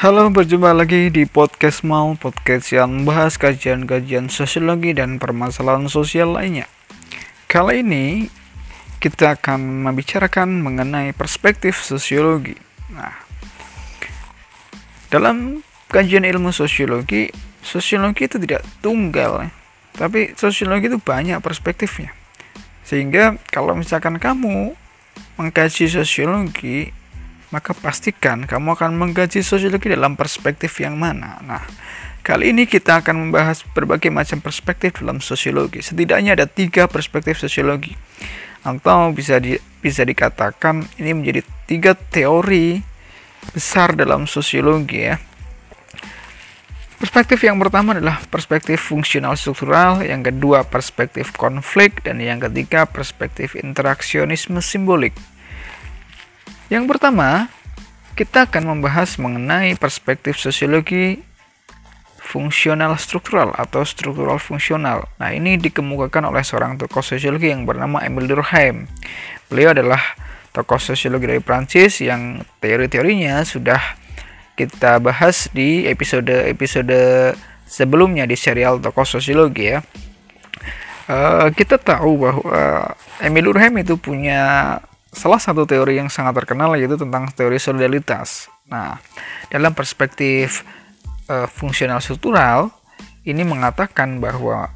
Halo, berjumpa lagi di podcast Mau, podcast yang membahas kajian-kajian sosiologi dan permasalahan sosial lainnya. Kali ini kita akan membicarakan mengenai perspektif sosiologi. Nah, dalam kajian ilmu sosiologi, sosiologi itu tidak tunggal, tapi sosiologi itu banyak perspektifnya. Sehingga kalau misalkan kamu mengkaji sosiologi, maka pastikan kamu akan mengkaji sosiologi dalam perspektif yang mana. Nah, kali ini kita akan membahas berbagai macam perspektif dalam sosiologi. Setidaknya ada tiga perspektif sosiologi, atau bisa di, bisa dikatakan ini menjadi tiga teori besar dalam sosiologi ya. Perspektif yang pertama adalah perspektif fungsional struktural, yang kedua perspektif konflik, dan yang ketiga perspektif interaksionisme simbolik. Yang pertama, kita akan membahas mengenai perspektif sosiologi fungsional struktural atau struktural fungsional. Nah, ini dikemukakan oleh seorang tokoh sosiologi yang bernama Emile Durkheim. Beliau adalah tokoh sosiologi dari Prancis yang teori-teorinya sudah kita bahas di episode-episode sebelumnya di serial tokoh sosiologi ya. Uh, kita tahu bahwa Emile Durkheim itu punya salah satu teori yang sangat terkenal yaitu tentang teori solidaritas. Nah, dalam perspektif uh, fungsional struktural ini mengatakan bahwa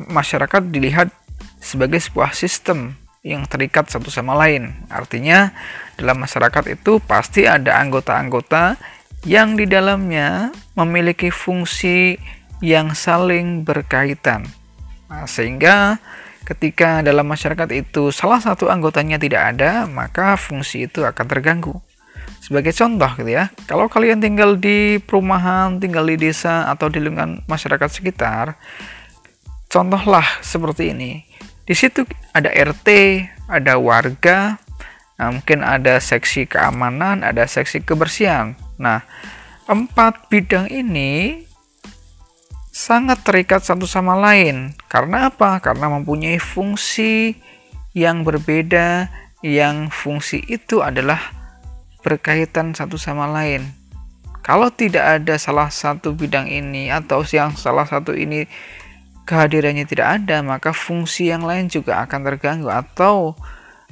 masyarakat dilihat sebagai sebuah sistem yang terikat satu sama lain. Artinya, dalam masyarakat itu pasti ada anggota-anggota yang di dalamnya memiliki fungsi yang saling berkaitan. Nah, sehingga Ketika dalam masyarakat itu salah satu anggotanya tidak ada, maka fungsi itu akan terganggu. Sebagai contoh gitu ya, kalau kalian tinggal di perumahan, tinggal di desa atau di lingkungan masyarakat sekitar, contohlah seperti ini. Di situ ada RT, ada warga, nah mungkin ada seksi keamanan, ada seksi kebersihan. Nah, empat bidang ini sangat terikat satu sama lain. Karena apa? Karena mempunyai fungsi yang berbeda, yang fungsi itu adalah berkaitan satu sama lain. Kalau tidak ada salah satu bidang ini atau yang salah satu ini kehadirannya tidak ada, maka fungsi yang lain juga akan terganggu atau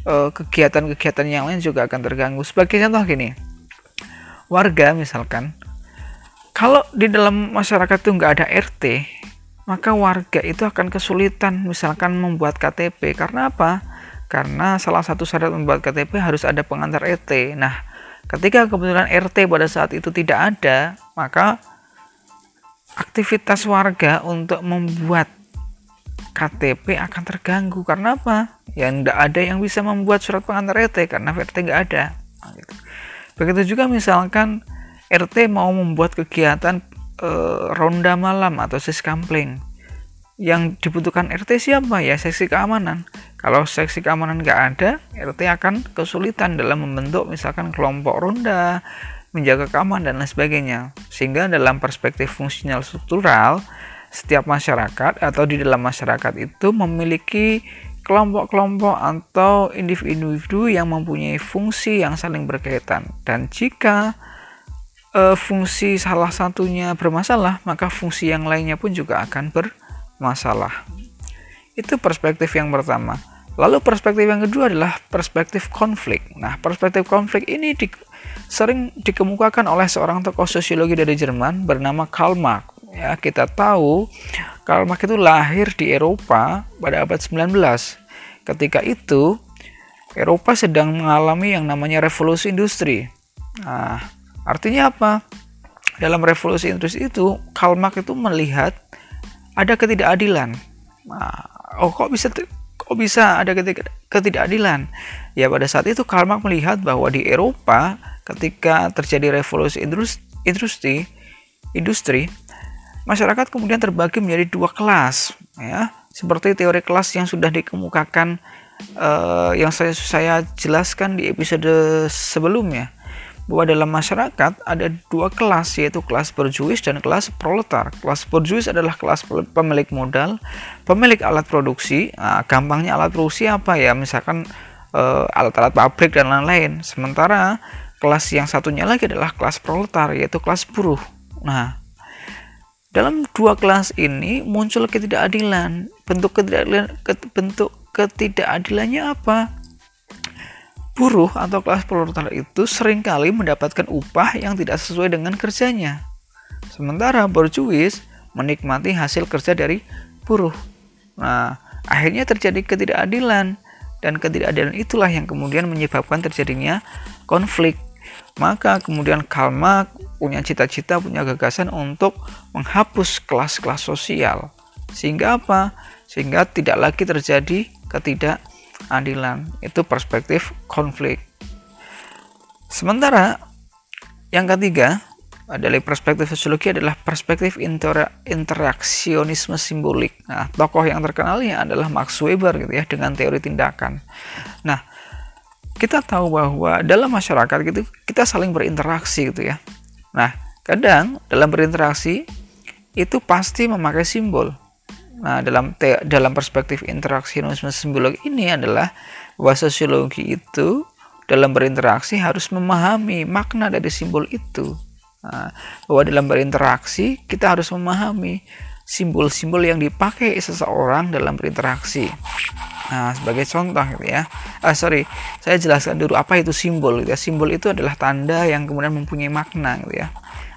eh, kegiatan-kegiatan yang lain juga akan terganggu. Sebagai contoh gini, warga misalkan kalau di dalam masyarakat itu nggak ada RT, maka warga itu akan kesulitan misalkan membuat KTP. Karena apa? Karena salah satu syarat membuat KTP harus ada pengantar RT. Nah, ketika kebetulan RT pada saat itu tidak ada, maka aktivitas warga untuk membuat KTP akan terganggu. Karena apa? Ya tidak ada yang bisa membuat surat pengantar RT karena RT nggak ada. Nah, gitu. Begitu juga misalkan RT mau membuat kegiatan e, ronda malam atau siskampling yang dibutuhkan RT siapa? Ya seksi keamanan. Kalau seksi keamanan nggak ada RT akan kesulitan dalam membentuk misalkan kelompok ronda menjaga keamanan dan lain sebagainya. Sehingga dalam perspektif fungsional struktural setiap masyarakat atau di dalam masyarakat itu memiliki kelompok-kelompok atau individu-individu yang mempunyai fungsi yang saling berkaitan. Dan jika e, fungsi salah satunya bermasalah, maka fungsi yang lainnya pun juga akan bermasalah. Itu perspektif yang pertama. Lalu perspektif yang kedua adalah perspektif konflik. Nah, perspektif konflik ini di, sering dikemukakan oleh seorang tokoh sosiologi dari Jerman bernama Karl Marx. Ya, kita tahu Karl Marx itu lahir di Eropa pada abad 19. Ketika itu Eropa sedang mengalami yang namanya revolusi industri. Nah, Artinya apa? Dalam revolusi industri itu, Karl Marx itu melihat ada ketidakadilan. Nah, oh kok bisa kok bisa ada ketidakadilan? Ya pada saat itu Karl Marx melihat bahwa di Eropa ketika terjadi revolusi industri industri masyarakat kemudian terbagi menjadi dua kelas ya seperti teori kelas yang sudah dikemukakan uh, yang saya saya jelaskan di episode sebelumnya bahwa dalam masyarakat ada dua kelas yaitu kelas berjuis dan kelas proletar. Kelas berjuis adalah kelas pemilik modal, pemilik alat produksi. Nah, gampangnya alat produksi apa ya? Misalkan eh, alat-alat pabrik dan lain-lain. Sementara kelas yang satunya lagi adalah kelas proletar yaitu kelas buruh. Nah, dalam dua kelas ini muncul ketidakadilan. Bentuk ketidakadilan bentuk ketidakadilannya apa? Buruh atau kelas proletar itu sering kali mendapatkan upah yang tidak sesuai dengan kerjanya. Sementara borjuis menikmati hasil kerja dari buruh. Nah, akhirnya terjadi ketidakadilan dan ketidakadilan itulah yang kemudian menyebabkan terjadinya konflik maka kemudian Karl Marx punya cita-cita, punya gagasan untuk menghapus kelas-kelas sosial. Sehingga apa? Sehingga tidak lagi terjadi ketidakadilan. Itu perspektif konflik. Sementara yang ketiga dari perspektif sosiologi adalah perspektif inter interaksionisme simbolik. Nah, tokoh yang terkenalnya adalah Max Weber gitu ya dengan teori tindakan. Nah, kita tahu bahwa dalam masyarakat gitu kita saling berinteraksi gitu ya. Nah, kadang dalam berinteraksi itu pasti memakai simbol. Nah, dalam te dalam perspektif interaksionisme simbolik ini adalah bahwa sosiologi itu dalam berinteraksi harus memahami makna dari simbol itu. Nah, bahwa dalam berinteraksi kita harus memahami simbol-simbol yang dipakai seseorang dalam berinteraksi. Nah, sebagai contoh gitu ya. Ah, sorry, saya jelaskan dulu apa itu simbol gitu ya. Simbol itu adalah tanda yang kemudian mempunyai makna gitu ya.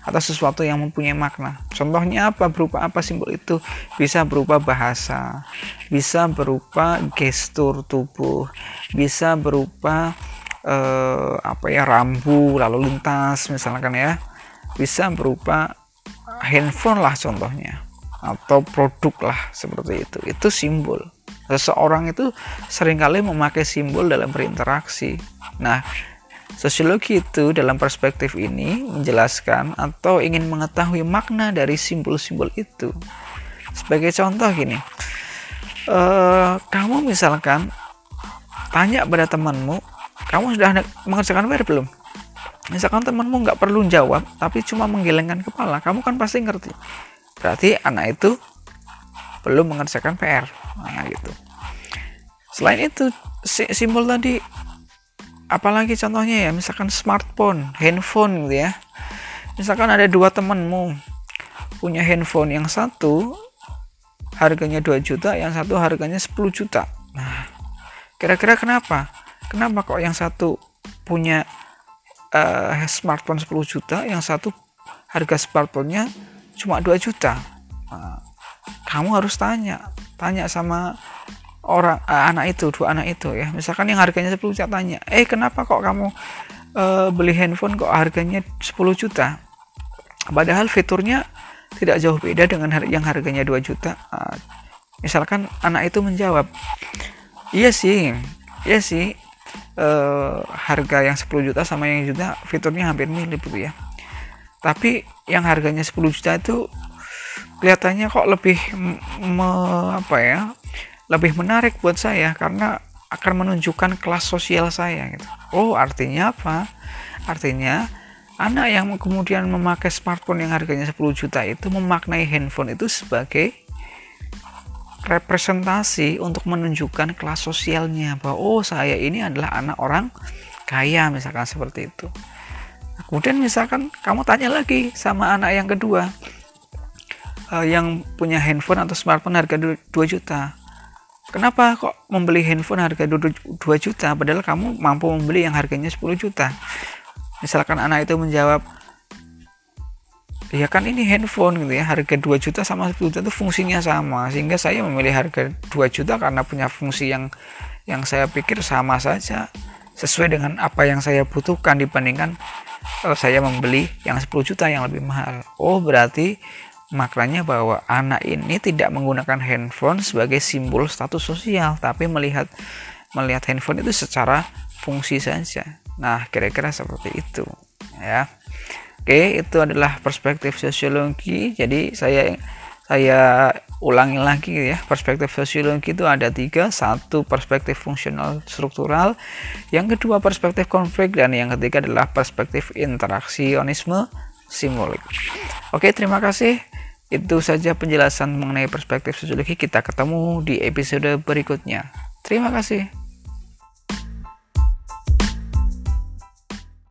Atau sesuatu yang mempunyai makna. Contohnya apa? Berupa apa simbol itu? Bisa berupa bahasa, bisa berupa gestur tubuh, bisa berupa eh, apa ya rambu lalu lintas misalkan ya. Bisa berupa handphone lah contohnya atau produk lah seperti itu. Itu simbol seseorang itu sering kali memakai simbol dalam berinteraksi. Nah, sosiologi itu dalam perspektif ini menjelaskan atau ingin mengetahui makna dari simbol-simbol itu. Sebagai contoh gini, uh, kamu misalkan tanya pada temanmu, kamu sudah mengerjakan PR belum? Misalkan temanmu nggak perlu jawab, tapi cuma menggelengkan kepala, kamu kan pasti ngerti. Berarti anak itu belum mengerjakan PR nah gitu. Selain itu simbol tadi apalagi contohnya ya misalkan smartphone handphone gitu ya. Misalkan ada dua temanmu punya handphone yang satu harganya 2 juta yang satu harganya 10 juta. Nah kira-kira kenapa? Kenapa kok yang satu punya uh, smartphone 10 juta yang satu harga smartphone-nya cuma 2 juta. Nah, kamu harus tanya tanya sama orang uh, anak itu dua anak itu ya. Misalkan yang harganya 10 juta tanya eh kenapa kok kamu uh, beli handphone kok harganya 10 juta? Padahal fiturnya tidak jauh beda dengan yang harganya 2 juta. Uh, misalkan anak itu menjawab iya sih iya sih uh, harga yang 10 juta sama yang juta fiturnya hampir mirip gitu ya. Tapi yang harganya 10 juta itu kelihatannya kok lebih me, apa ya lebih menarik buat saya karena akan menunjukkan kelas sosial saya gitu. Oh, artinya apa? Artinya anak yang kemudian memakai smartphone yang harganya 10 juta itu memaknai handphone itu sebagai representasi untuk menunjukkan kelas sosialnya bahwa oh saya ini adalah anak orang kaya misalkan seperti itu. Kemudian misalkan kamu tanya lagi sama anak yang kedua, uh, yang punya handphone atau smartphone harga 2 juta. Kenapa kok membeli handphone harga 2 juta padahal kamu mampu membeli yang harganya 10 juta? Misalkan anak itu menjawab, ya kan ini handphone gitu ya, harga 2 juta sama 10 juta itu fungsinya sama, sehingga saya memilih harga 2 juta karena punya fungsi yang yang saya pikir sama saja sesuai dengan apa yang saya butuhkan dibandingkan kalau saya membeli yang 10 juta yang lebih mahal. Oh, berarti Maknanya bahwa anak ini tidak menggunakan handphone sebagai simbol status sosial, tapi melihat melihat handphone itu secara fungsi saja. Nah, kira-kira seperti itu, ya. Oke, itu adalah perspektif sosiologi. Jadi saya saya ulangi lagi ya perspektif sosiologi itu ada tiga satu perspektif fungsional struktural yang kedua perspektif konflik dan yang ketiga adalah perspektif interaksionisme simbolik oke terima kasih itu saja penjelasan mengenai perspektif sosiologi. Kita ketemu di episode berikutnya. Terima kasih.